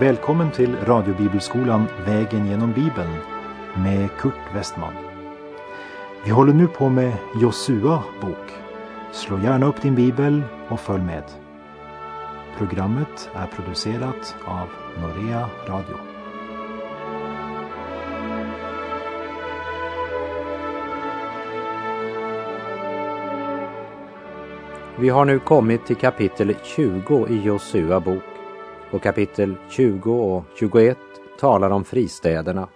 Välkommen till radiobibelskolan Vägen genom Bibeln med Kurt Westman. Vi håller nu på med Josua bok. Slå gärna upp din bibel och följ med. Programmet är producerat av Norea Radio. Vi har nu kommit till kapitel 20 i Josua bok och kapitel 20 och 21 talar om fristäderna.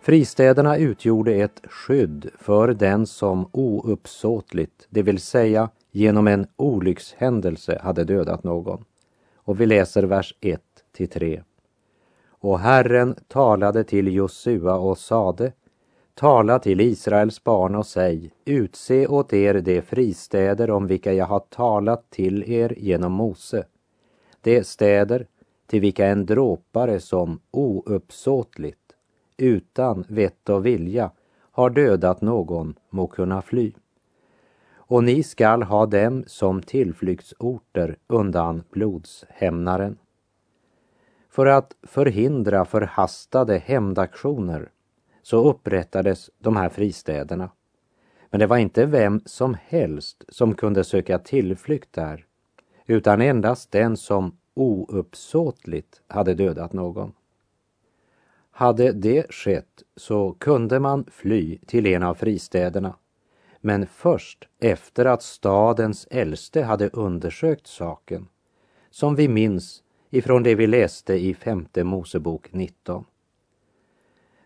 Fristäderna utgjorde ett skydd för den som ouppsåtligt, det vill säga genom en olyckshändelse hade dödat någon. Och vi läser vers 1 till 3. Och Herren talade till Josua och sade Tala till Israels barn och säg, utse åt er de fristäder om vilka jag har talat till er genom Mose, de städer till vilka en dråpare som ouppsåtligt, utan vett och vilja, har dödat någon må kunna fly. Och ni skall ha dem som tillflyktsorter undan blodshämnaren. För att förhindra förhastade hämndaktioner så upprättades de här fristäderna. Men det var inte vem som helst som kunde söka tillflykt där, utan endast den som ouppsåtligt hade dödat någon. Hade det skett så kunde man fly till en av fristäderna, men först efter att stadens äldste hade undersökt saken, som vi minns ifrån det vi läste i femte Mosebok 19.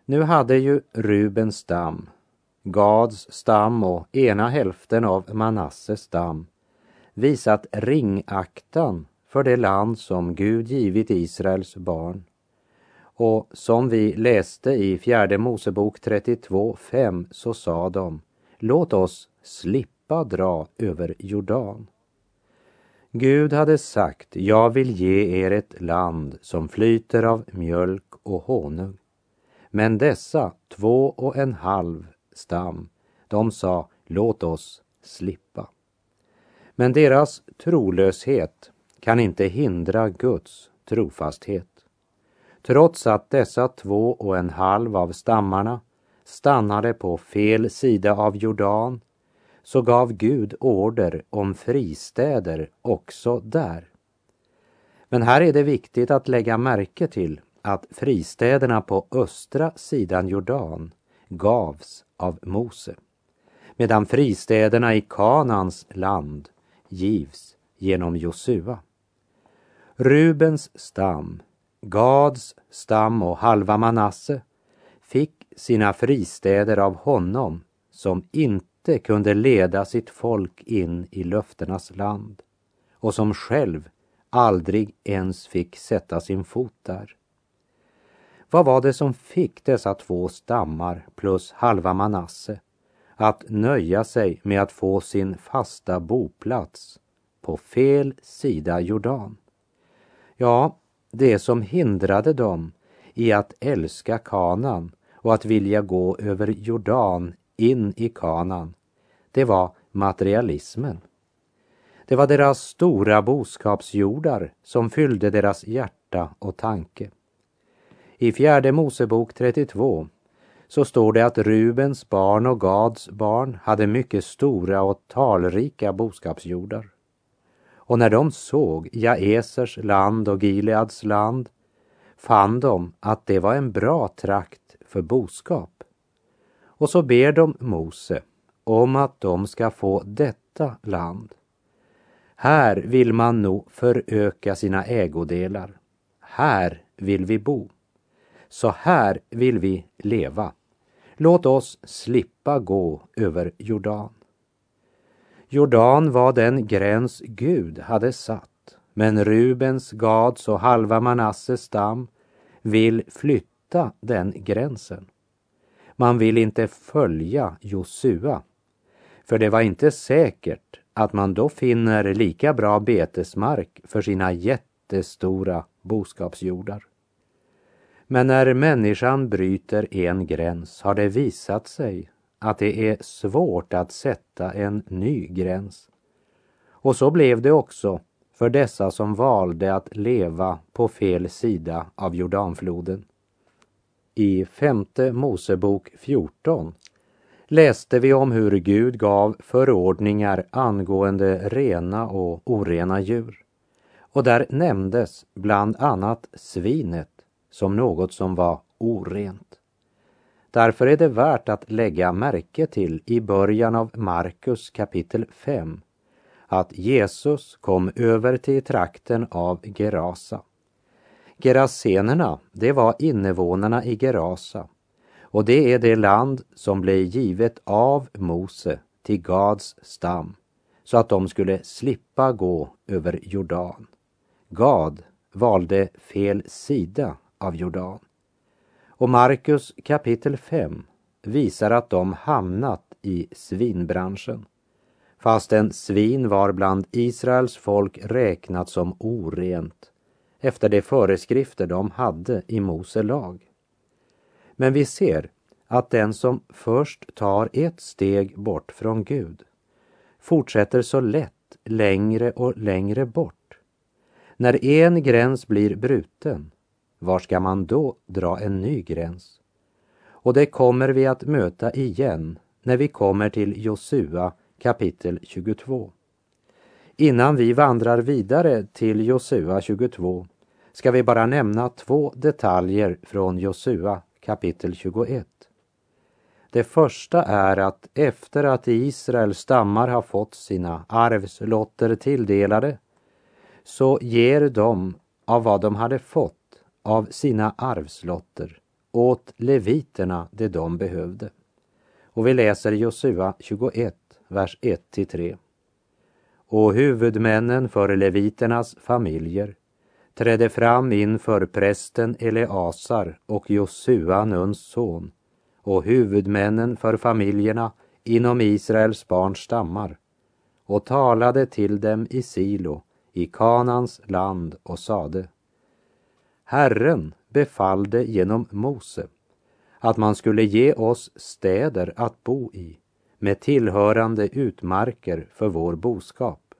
Nu hade ju Rubens stam, Gads stam och ena hälften av Manasses stam visat ringaktan för det land som Gud givit Israels barn. Och som vi läste i fjärde Mosebok 32.5 så sa de, låt oss slippa dra över Jordan. Gud hade sagt, jag vill ge er ett land som flyter av mjölk och honung. Men dessa två och en halv stam, de sa, låt oss slippa. Men deras trolöshet kan inte hindra Guds trofasthet. Trots att dessa två och en halv av stammarna stannade på fel sida av Jordan så gav Gud order om fristäder också där. Men här är det viktigt att lägga märke till att fristäderna på östra sidan Jordan gavs av Mose, medan fristäderna i Kanans land givs genom Josua. Rubens stam, Gads stam och halva Manasse fick sina fristäder av honom som inte kunde leda sitt folk in i löftenas land och som själv aldrig ens fick sätta sin fot där. Vad var det som fick dessa två stammar plus halva Manasse att nöja sig med att få sin fasta boplats på fel sida Jordan? Ja, det som hindrade dem i att älska kanan och att vilja gå över Jordan in i kanan, det var materialismen. Det var deras stora boskapsjordar som fyllde deras hjärta och tanke. I fjärde Mosebok 32 så står det att Rubens barn och Gads barn hade mycket stora och talrika boskapsjordar. Och när de såg Jaesers land och Gileads land fann de att det var en bra trakt för boskap. Och så ber de Mose om att de ska få detta land. Här vill man nog föröka sina ägodelar. Här vill vi bo. Så här vill vi leva. Låt oss slippa gå över Jordan. Jordan var den gräns Gud hade satt, men Rubens, Gads och halva Manasses stam vill flytta den gränsen. Man vill inte följa Josua, för det var inte säkert att man då finner lika bra betesmark för sina jättestora boskapsjordar. Men när människan bryter en gräns har det visat sig att det är svårt att sätta en ny gräns. Och så blev det också för dessa som valde att leva på fel sida av Jordanfloden. I femte Mosebok 14 läste vi om hur Gud gav förordningar angående rena och orena djur. Och där nämndes bland annat svinet som något som var orent. Därför är det värt att lägga märke till i början av Markus kapitel 5 att Jesus kom över till trakten av Gerasa. Gerasenerna, det var invånarna i Gerasa och det är det land som blev givet av Mose till Gads stam så att de skulle slippa gå över Jordan. Gad valde fel sida av Jordan. Och Markus kapitel 5 visar att de hamnat i svinbranschen. Fastän svin var bland Israels folk räknat som orent efter de föreskrifter de hade i Mose lag. Men vi ser att den som först tar ett steg bort från Gud fortsätter så lätt längre och längre bort. När en gräns blir bruten, var ska man då dra en ny gräns? Och det kommer vi att möta igen när vi kommer till Josua kapitel 22. Innan vi vandrar vidare till Josua 22 ska vi bara nämna två detaljer från Josua kapitel 21. Det första är att efter att Israels stammar har fått sina arvslotter tilldelade så ger de av vad de hade fått av sina arvslotter åt leviterna det de behövde. Och vi läser Josua 21, vers 1-3. Och huvudmännen för leviternas familjer trädde fram inför prästen Eleasar och Josua, Nuns son, och huvudmännen för familjerna inom Israels barns stammar och talade till dem i Silo, i Kanans land och sade Herren befallde genom Mose att man skulle ge oss städer att bo i med tillhörande utmarker för vår boskap.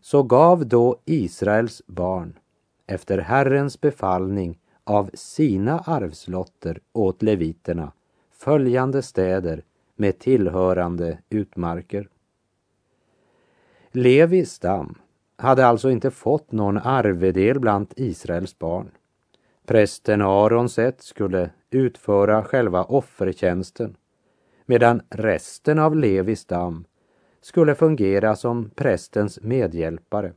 Så gav då Israels barn efter Herrens befallning av sina arvslotter åt leviterna följande städer med tillhörande utmarker. Levi stam hade alltså inte fått någon arvedel bland Israels barn. Prästen Arons ett skulle utföra själva offertjänsten medan resten av Levis stam skulle fungera som prästens medhjälpare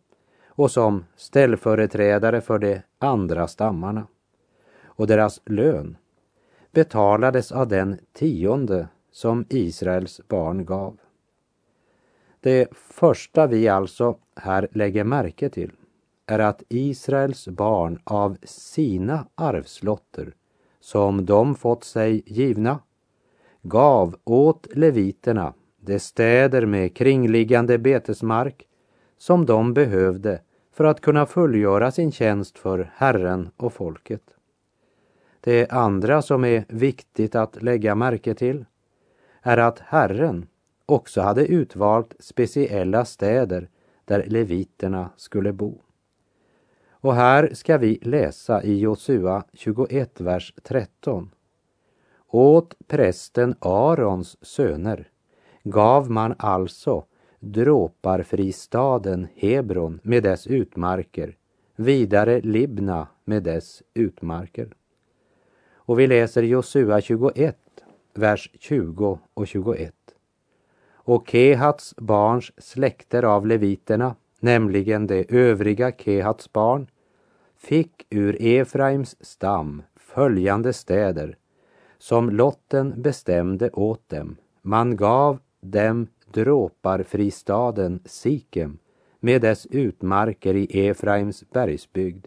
och som ställföreträdare för de andra stammarna. Och deras lön betalades av den tionde som Israels barn gav. Det första vi alltså här lägger märke till är att Israels barn av sina arvslotter som de fått sig givna gav åt leviterna de städer med kringliggande betesmark som de behövde för att kunna fullgöra sin tjänst för Herren och folket. Det andra som är viktigt att lägga märke till är att Herren också hade utvalt speciella städer där leviterna skulle bo. Och här ska vi läsa i Josua 21, vers 13. Åt prästen Arons söner gav man alltså dråparfristaden Hebron med dess utmarker, vidare Libna med dess utmarker. Och vi läser Josua 21, vers 20 och 21. Och Kehats barns släkter av leviterna, nämligen de övriga Kehats barn, fick ur Efraims stam följande städer som lotten bestämde åt dem. Man gav dem dråparfristaden Sikem med dess utmarker i Efraims bergsbygd,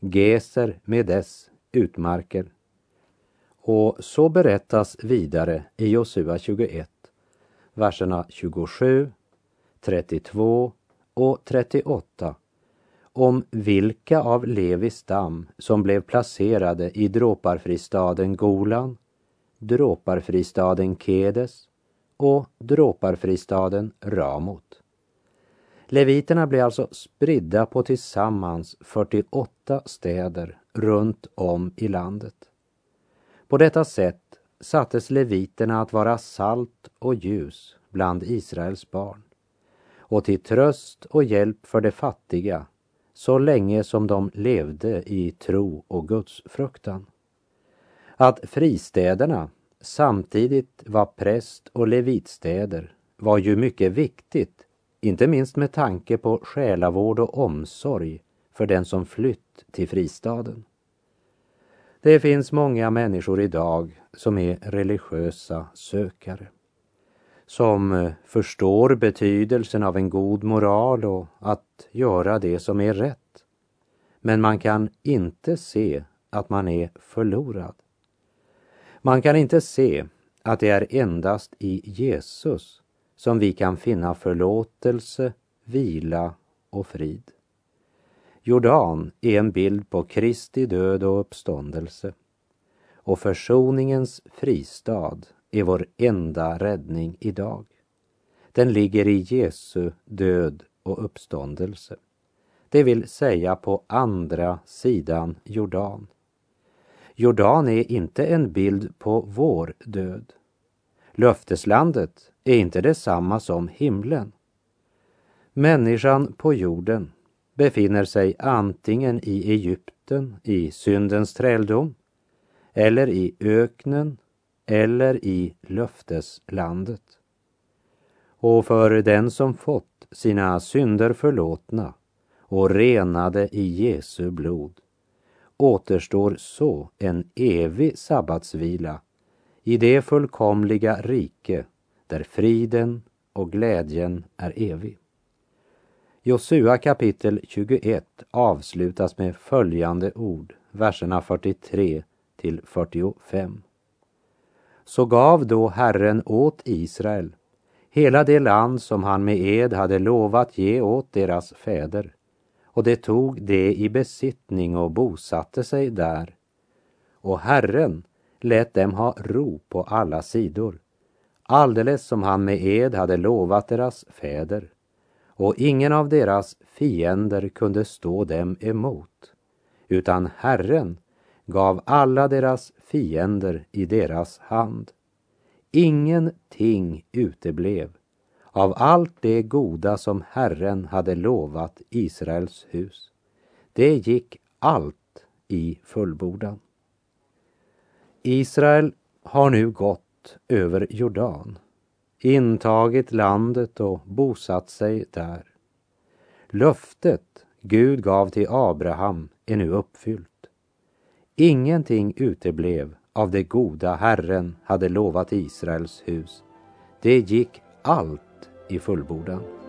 Geser med dess utmarker. Och så berättas vidare i Josua 21, verserna 27, 32 och 38 om vilka av Levis stam som blev placerade i dråparfristaden Golan, dråparfristaden Kedes och dråparfristaden Ramot. Leviterna blev alltså spridda på tillsammans 48 städer runt om i landet. På detta sätt sattes leviterna att vara salt och ljus bland Israels barn och till tröst och hjälp för de fattiga så länge som de levde i tro och gudsfruktan. Att fristäderna samtidigt var präst och levitstäder var ju mycket viktigt, inte minst med tanke på själavård och omsorg för den som flytt till fristaden. Det finns många människor idag som är religiösa sökare. Som eh, förstår betydelsen av en god moral och att göra det som är rätt. Men man kan inte se att man är förlorad. Man kan inte se att det är endast i Jesus som vi kan finna förlåtelse, vila och frid. Jordan är en bild på Kristi död och uppståndelse. Och försoningens fristad är vår enda räddning idag. Den ligger i Jesu död och uppståndelse. Det vill säga på andra sidan Jordan. Jordan är inte en bild på vår död. Löfteslandet är inte detsamma som himlen. Människan på jorden befinner sig antingen i Egypten, i syndens träldom, eller i öknen eller i löfteslandet. Och för den som fått sina synder förlåtna och renade i Jesu blod återstår så en evig sabbatsvila i det fullkomliga rike där friden och glädjen är evig. Josua kapitel 21 avslutas med följande ord, verserna 43 till 45. Så gav då Herren åt Israel hela det land som han med ed hade lovat ge åt deras fäder, och det tog det i besittning och bosatte sig där. Och Herren lät dem ha ro på alla sidor, alldeles som han med ed hade lovat deras fäder och ingen av deras fiender kunde stå dem emot, utan Herren gav alla deras fiender i deras hand. Ingenting uteblev av allt det goda som Herren hade lovat Israels hus. Det gick allt i fullbordan. Israel har nu gått över Jordan intagit landet och bosatt sig där. Löftet Gud gav till Abraham är nu uppfyllt. Ingenting uteblev av det goda Herren hade lovat Israels hus. Det gick allt i fullbordan.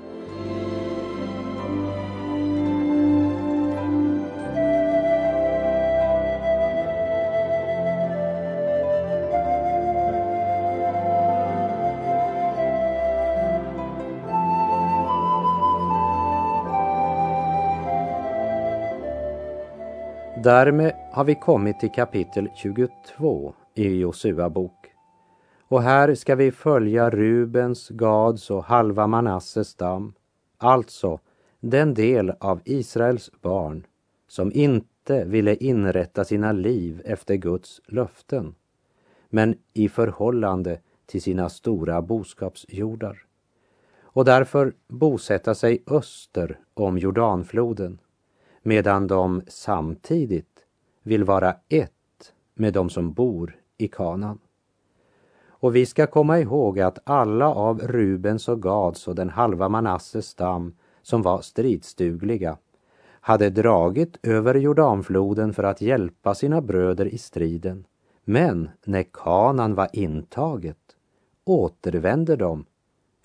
Därmed har vi kommit till kapitel 22 i Josua bok. Och här ska vi följa Rubens, Gads och halva Manasses stam, alltså den del av Israels barn som inte ville inrätta sina liv efter Guds löften, men i förhållande till sina stora boskapsjordar och därför bosätta sig öster om Jordanfloden medan de samtidigt vill vara ett med de som bor i kanan. Och vi ska komma ihåg att alla av Rubens och Gads och den halva Manasses stam som var stridsdugliga hade dragit över Jordanfloden för att hjälpa sina bröder i striden. Men när kanan var intaget återvänder de,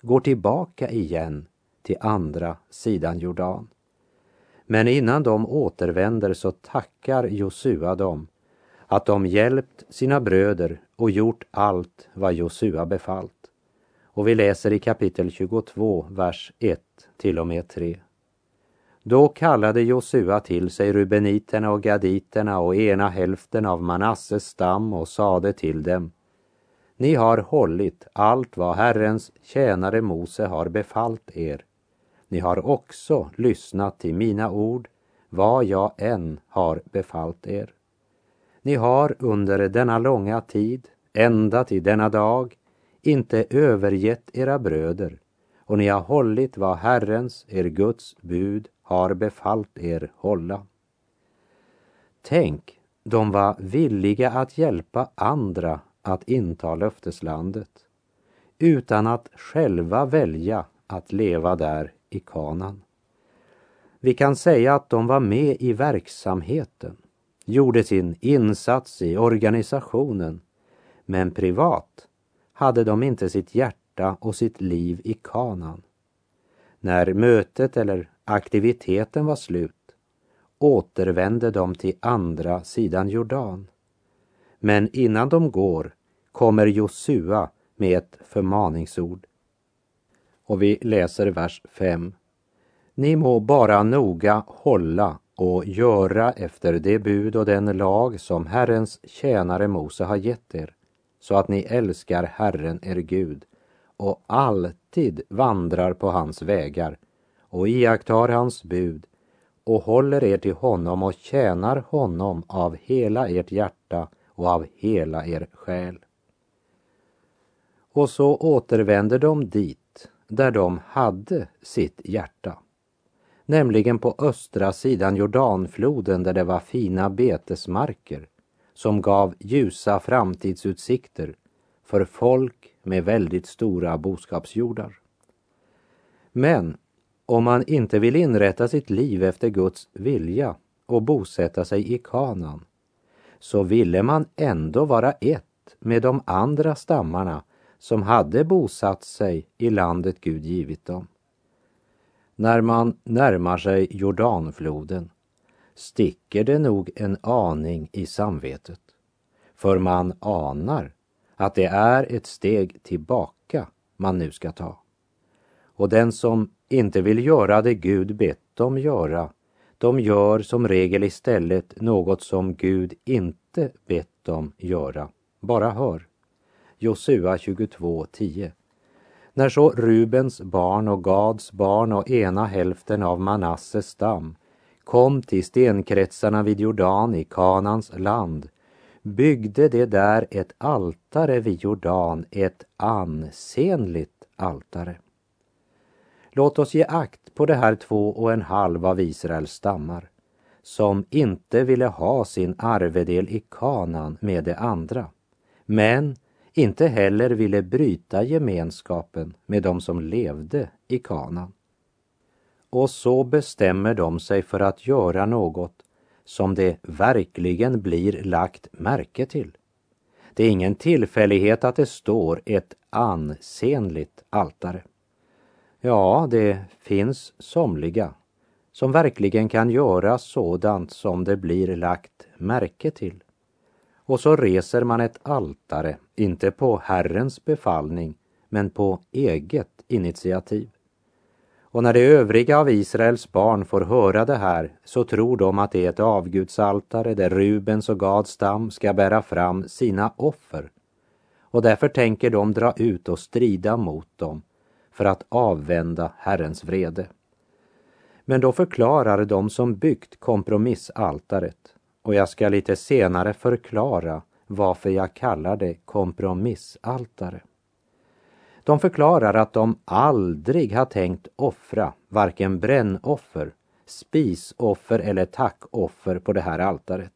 går tillbaka igen till andra sidan Jordan. Men innan de återvänder så tackar Josua dem att de hjälpt sina bröder och gjort allt vad Josua befallt. Och vi läser i kapitel 22, vers 1 till och med 3. Då kallade Josua till sig rubeniterna och gaditerna och ena hälften av Manasses stam och sade till dem Ni har hållit allt vad Herrens tjänare Mose har befallt er ni har också lyssnat till mina ord, vad jag än har befallt er. Ni har under denna långa tid, ända till denna dag, inte övergett era bröder och ni har hållit vad Herrens, er Guds bud, har befallt er hålla. Tänk, de var villiga att hjälpa andra att inta löfteslandet utan att själva välja att leva där i kanan. Vi kan säga att de var med i verksamheten, gjorde sin insats i organisationen, men privat hade de inte sitt hjärta och sitt liv i kanan. När mötet eller aktiviteten var slut återvände de till andra sidan Jordan. Men innan de går kommer Josua med ett förmaningsord. Och vi läser vers 5. Ni må bara noga hålla och göra efter det bud och den lag som Herrens tjänare Mose har gett er, så att ni älskar Herren er Gud och alltid vandrar på hans vägar och iakttar hans bud och håller er till honom och tjänar honom av hela ert hjärta och av hela er själ. Och så återvänder de dit där de hade sitt hjärta, nämligen på östra sidan Jordanfloden där det var fina betesmarker som gav ljusa framtidsutsikter för folk med väldigt stora boskapsjordar. Men om man inte vill inrätta sitt liv efter Guds vilja och bosätta sig i kanan, så ville man ändå vara ett med de andra stammarna som hade bosatt sig i landet Gud givit dem. När man närmar sig Jordanfloden sticker det nog en aning i samvetet, för man anar att det är ett steg tillbaka man nu ska ta. Och den som inte vill göra det Gud bett dem göra, de gör som regel istället något som Gud inte bett dem göra. Bara hör. Josua 22.10. När så Rubens barn och Gads barn och ena hälften av Manasses stam kom till stenkretsarna vid Jordan i Kanans land byggde de där ett altare vid Jordan, ett ansenligt altare. Låt oss ge akt på det här två och en halv av Israels stammar som inte ville ha sin arvedel i kanan med de andra, men inte heller ville bryta gemenskapen med de som levde i kanan. Och så bestämmer de sig för att göra något som det verkligen blir lagt märke till. Det är ingen tillfällighet att det står ett ansenligt altare. Ja, det finns somliga som verkligen kan göra sådant som det blir lagt märke till. Och så reser man ett altare, inte på Herrens befallning, men på eget initiativ. Och när de övriga av Israels barn får höra det här så tror de att det är ett avgudsaltare där Rubens och Gads stam ska bära fram sina offer. Och därför tänker de dra ut och strida mot dem för att avvända Herrens vrede. Men då förklarar de som byggt kompromissaltaret och jag ska lite senare förklara varför jag kallar det kompromissaltare. De förklarar att de aldrig har tänkt offra varken brännoffer, spisoffer eller tackoffer på det här altaret.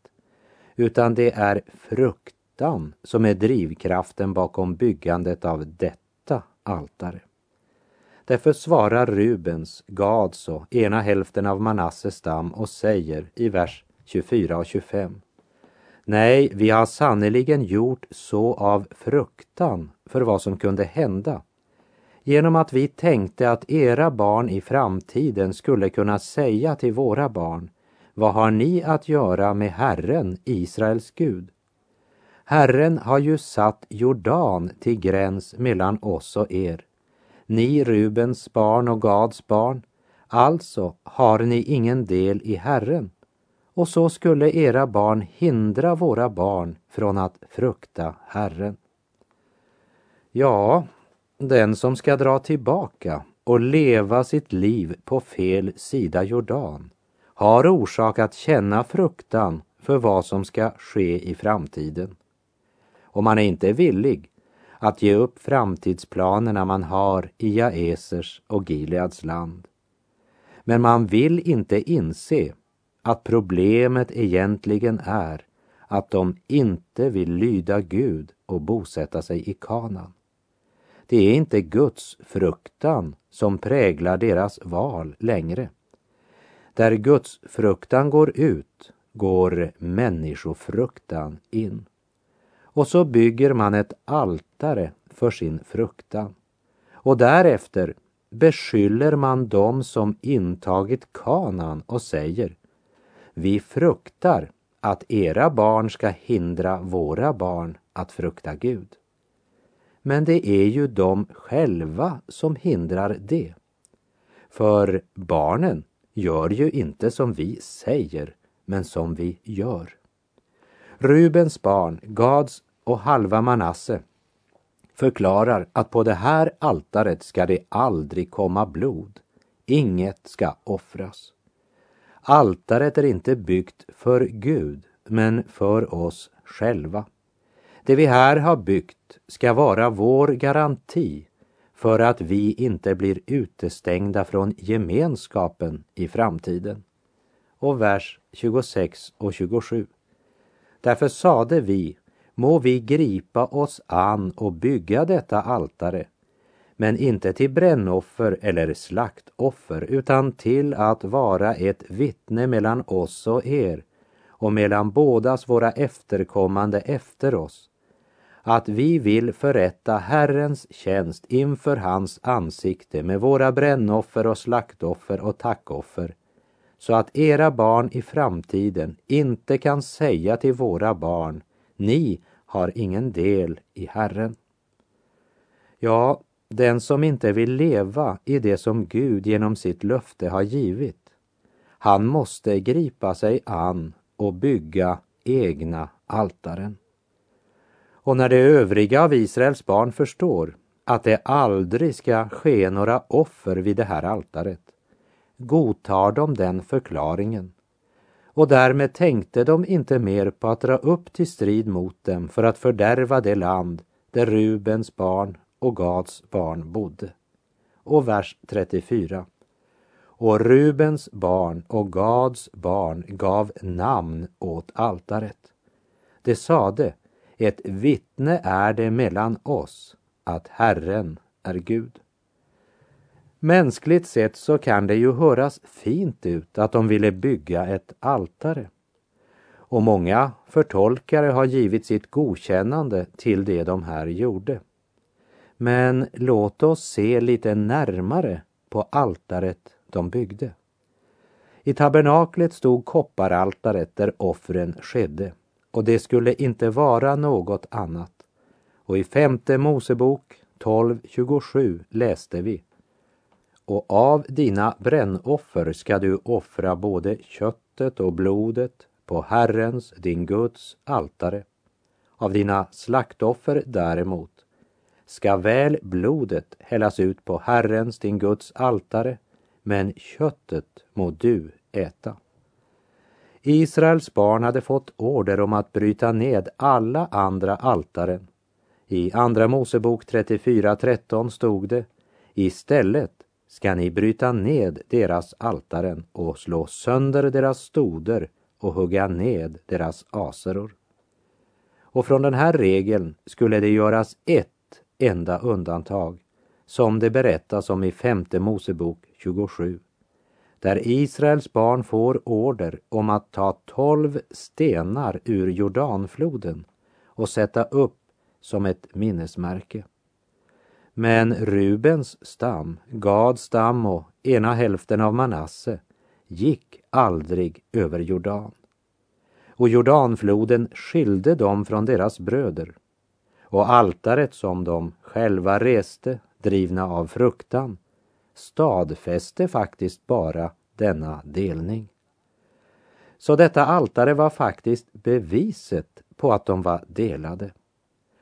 Utan det är fruktan som är drivkraften bakom byggandet av detta altare. Därför svarar Rubens, Gads och ena hälften av Manasses stam och säger i vers 24 och 25. Nej, vi har sannerligen gjort så av fruktan för vad som kunde hända. Genom att vi tänkte att era barn i framtiden skulle kunna säga till våra barn, vad har ni att göra med Herren, Israels Gud? Herren har ju satt Jordan till gräns mellan oss och er ni Rubens barn och Gads barn, alltså har ni ingen del i Herren. Och så skulle era barn hindra våra barn från att frukta Herren. Ja, den som ska dra tillbaka och leva sitt liv på fel sida Jordan har orsak att känna fruktan för vad som ska ske i framtiden. Och man är inte villig att ge upp framtidsplanerna man har i Jaesers och Gileads land. Men man vill inte inse att problemet egentligen är att de inte vill lyda Gud och bosätta sig i Kanan. Det är inte Guds fruktan som präglar deras val längre. Där Guds fruktan går ut går människofruktan in. Och så bygger man ett altare för sin fruktan. Och därefter beskyller man dem som intagit kanan och säger vi fruktar att era barn ska hindra våra barn att frukta Gud. Men det är ju de själva som hindrar det. För barnen gör ju inte som vi säger, men som vi gör. Rubens barn, Gads och halva Manasse förklarar att på det här altaret ska det aldrig komma blod. Inget ska offras. Altaret är inte byggt för Gud, men för oss själva. Det vi här har byggt ska vara vår garanti för att vi inte blir utestängda från gemenskapen i framtiden. Och vers 26 och 27. Därför sade vi, må vi gripa oss an och bygga detta altare, men inte till brännoffer eller slaktoffer, utan till att vara ett vittne mellan oss och er och mellan bådas våra efterkommande efter oss, att vi vill förrätta Herrens tjänst inför hans ansikte med våra brännoffer och slaktoffer och tackoffer, så att era barn i framtiden inte kan säga till våra barn, ni har ingen del i Herren. Ja, den som inte vill leva i det som Gud genom sitt löfte har givit, han måste gripa sig an och bygga egna altaren. Och när de övriga av Israels barn förstår att det aldrig ska ske några offer vid det här altaret, godtar de den förklaringen. Och därmed tänkte de inte mer på att dra upp till strid mot dem för att fördärva det land där Rubens barn och Gads barn bodde. Och vers 34. Och Rubens barn och Gads barn gav namn åt altaret. Det sade, ett vittne är det mellan oss att Herren är Gud. Mänskligt sett så kan det ju höras fint ut att de ville bygga ett altare. Och många förtolkare har givit sitt godkännande till det de här gjorde. Men låt oss se lite närmare på altaret de byggde. I tabernaklet stod kopparaltaret där offren skedde och det skulle inte vara något annat. Och i femte Mosebok 12.27 läste vi och av dina brännoffer ska du offra både köttet och blodet på Herrens, din Guds, altare. Av dina slaktoffer däremot ska väl blodet hällas ut på Herrens, din Guds, altare, men köttet må du äta. Israels barn hade fått order om att bryta ned alla andra altaren. I Andra Mosebok 34.13 stod det Istället ska ni bryta ned deras altaren och slå sönder deras stoder och hugga ned deras aseror. Och från den här regeln skulle det göras ett enda undantag som det berättas om i femte Mosebok 27 där Israels barn får order om att ta tolv stenar ur Jordanfloden och sätta upp som ett minnesmärke. Men Rubens stam, Gads stam och ena hälften av Manasse gick aldrig över Jordan. Och Jordanfloden skilde dem från deras bröder. Och altaret som de själva reste, drivna av fruktan, stadfäste faktiskt bara denna delning. Så detta altare var faktiskt beviset på att de var delade.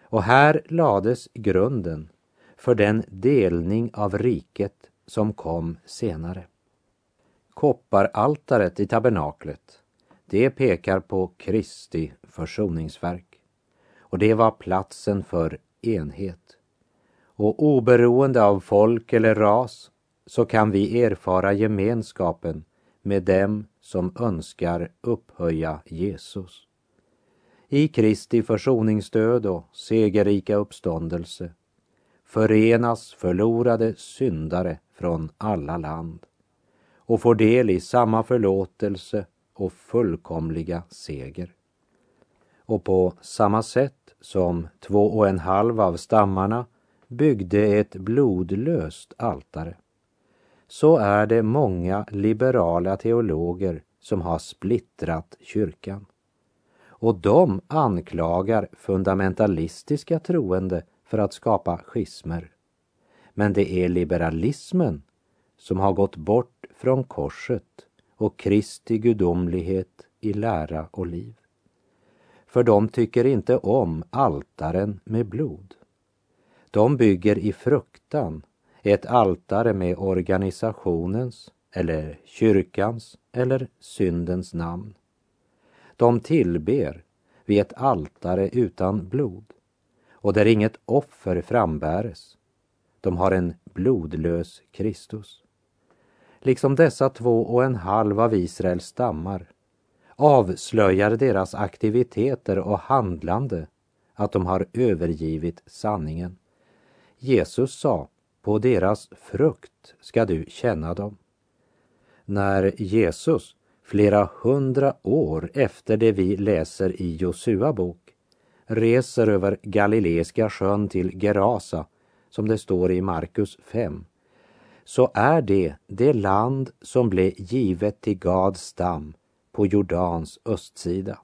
Och här lades grunden för den delning av riket som kom senare. Kopparaltaret i tabernaklet, det pekar på Kristi försoningsverk. Och det var platsen för enhet. Och oberoende av folk eller ras så kan vi erfara gemenskapen med dem som önskar upphöja Jesus. I Kristi försoningsdöd och segerrika uppståndelse förenas förlorade syndare från alla land och får del i samma förlåtelse och fullkomliga seger. Och på samma sätt som två och en halv av stammarna byggde ett blodlöst altare så är det många liberala teologer som har splittrat kyrkan. Och de anklagar fundamentalistiska troende för att skapa schismer. Men det är liberalismen som har gått bort från korset och Kristi gudomlighet i lära och liv. För de tycker inte om altaren med blod. De bygger i fruktan ett altare med organisationens eller kyrkans eller syndens namn. De tillber vid ett altare utan blod och där inget offer frambäres. De har en blodlös Kristus. Liksom dessa två och en halv av Israels stammar avslöjar deras aktiviteter och handlande att de har övergivit sanningen. Jesus sa, på deras frukt ska du känna dem. När Jesus, flera hundra år efter det vi läser i Josua bok, reser över Galileiska sjön till Gerasa, som det står i Markus 5, så är det det land som blev givet till Gads stam på Jordans östsida.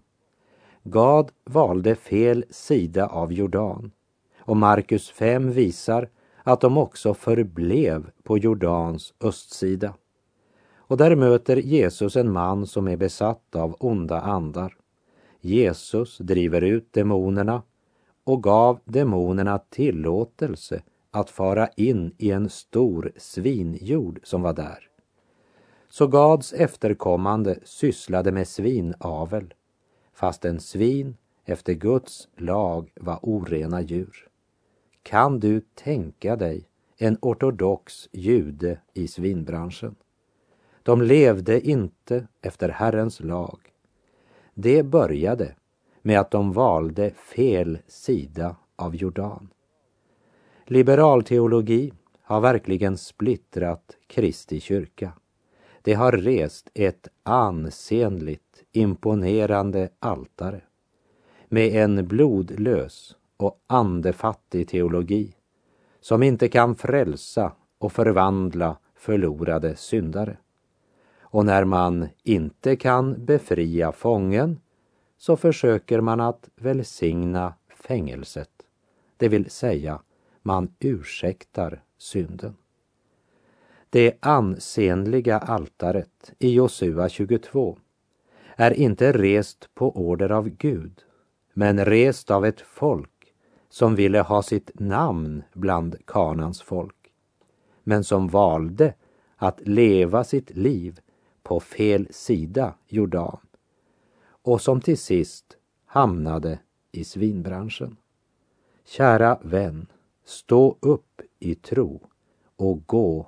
Gad valde fel sida av Jordan och Markus 5 visar att de också förblev på Jordans östsida. Och där möter Jesus en man som är besatt av onda andar. Jesus driver ut demonerna och gav demonerna tillåtelse att fara in i en stor svinjord som var där. Så Gads efterkommande sysslade med svinavel, fastän svin efter Guds lag var orena djur. Kan du tänka dig en ortodox jude i svinbranschen? De levde inte efter Herrens lag. Det började med att de valde fel sida av Jordan. Liberalteologi har verkligen splittrat Kristi kyrka. Det har rest ett ansenligt, imponerande altare med en blodlös och andefattig teologi som inte kan frälsa och förvandla förlorade syndare. Och när man inte kan befria fången så försöker man att välsigna fängelset, det vill säga man ursäktar synden. Det ansenliga altaret i Josua 22 är inte rest på order av Gud, men rest av ett folk som ville ha sitt namn bland Kanans folk, men som valde att leva sitt liv på fel sida Jordan och som till sist hamnade i svinbranschen. Kära vän, stå upp i tro och gå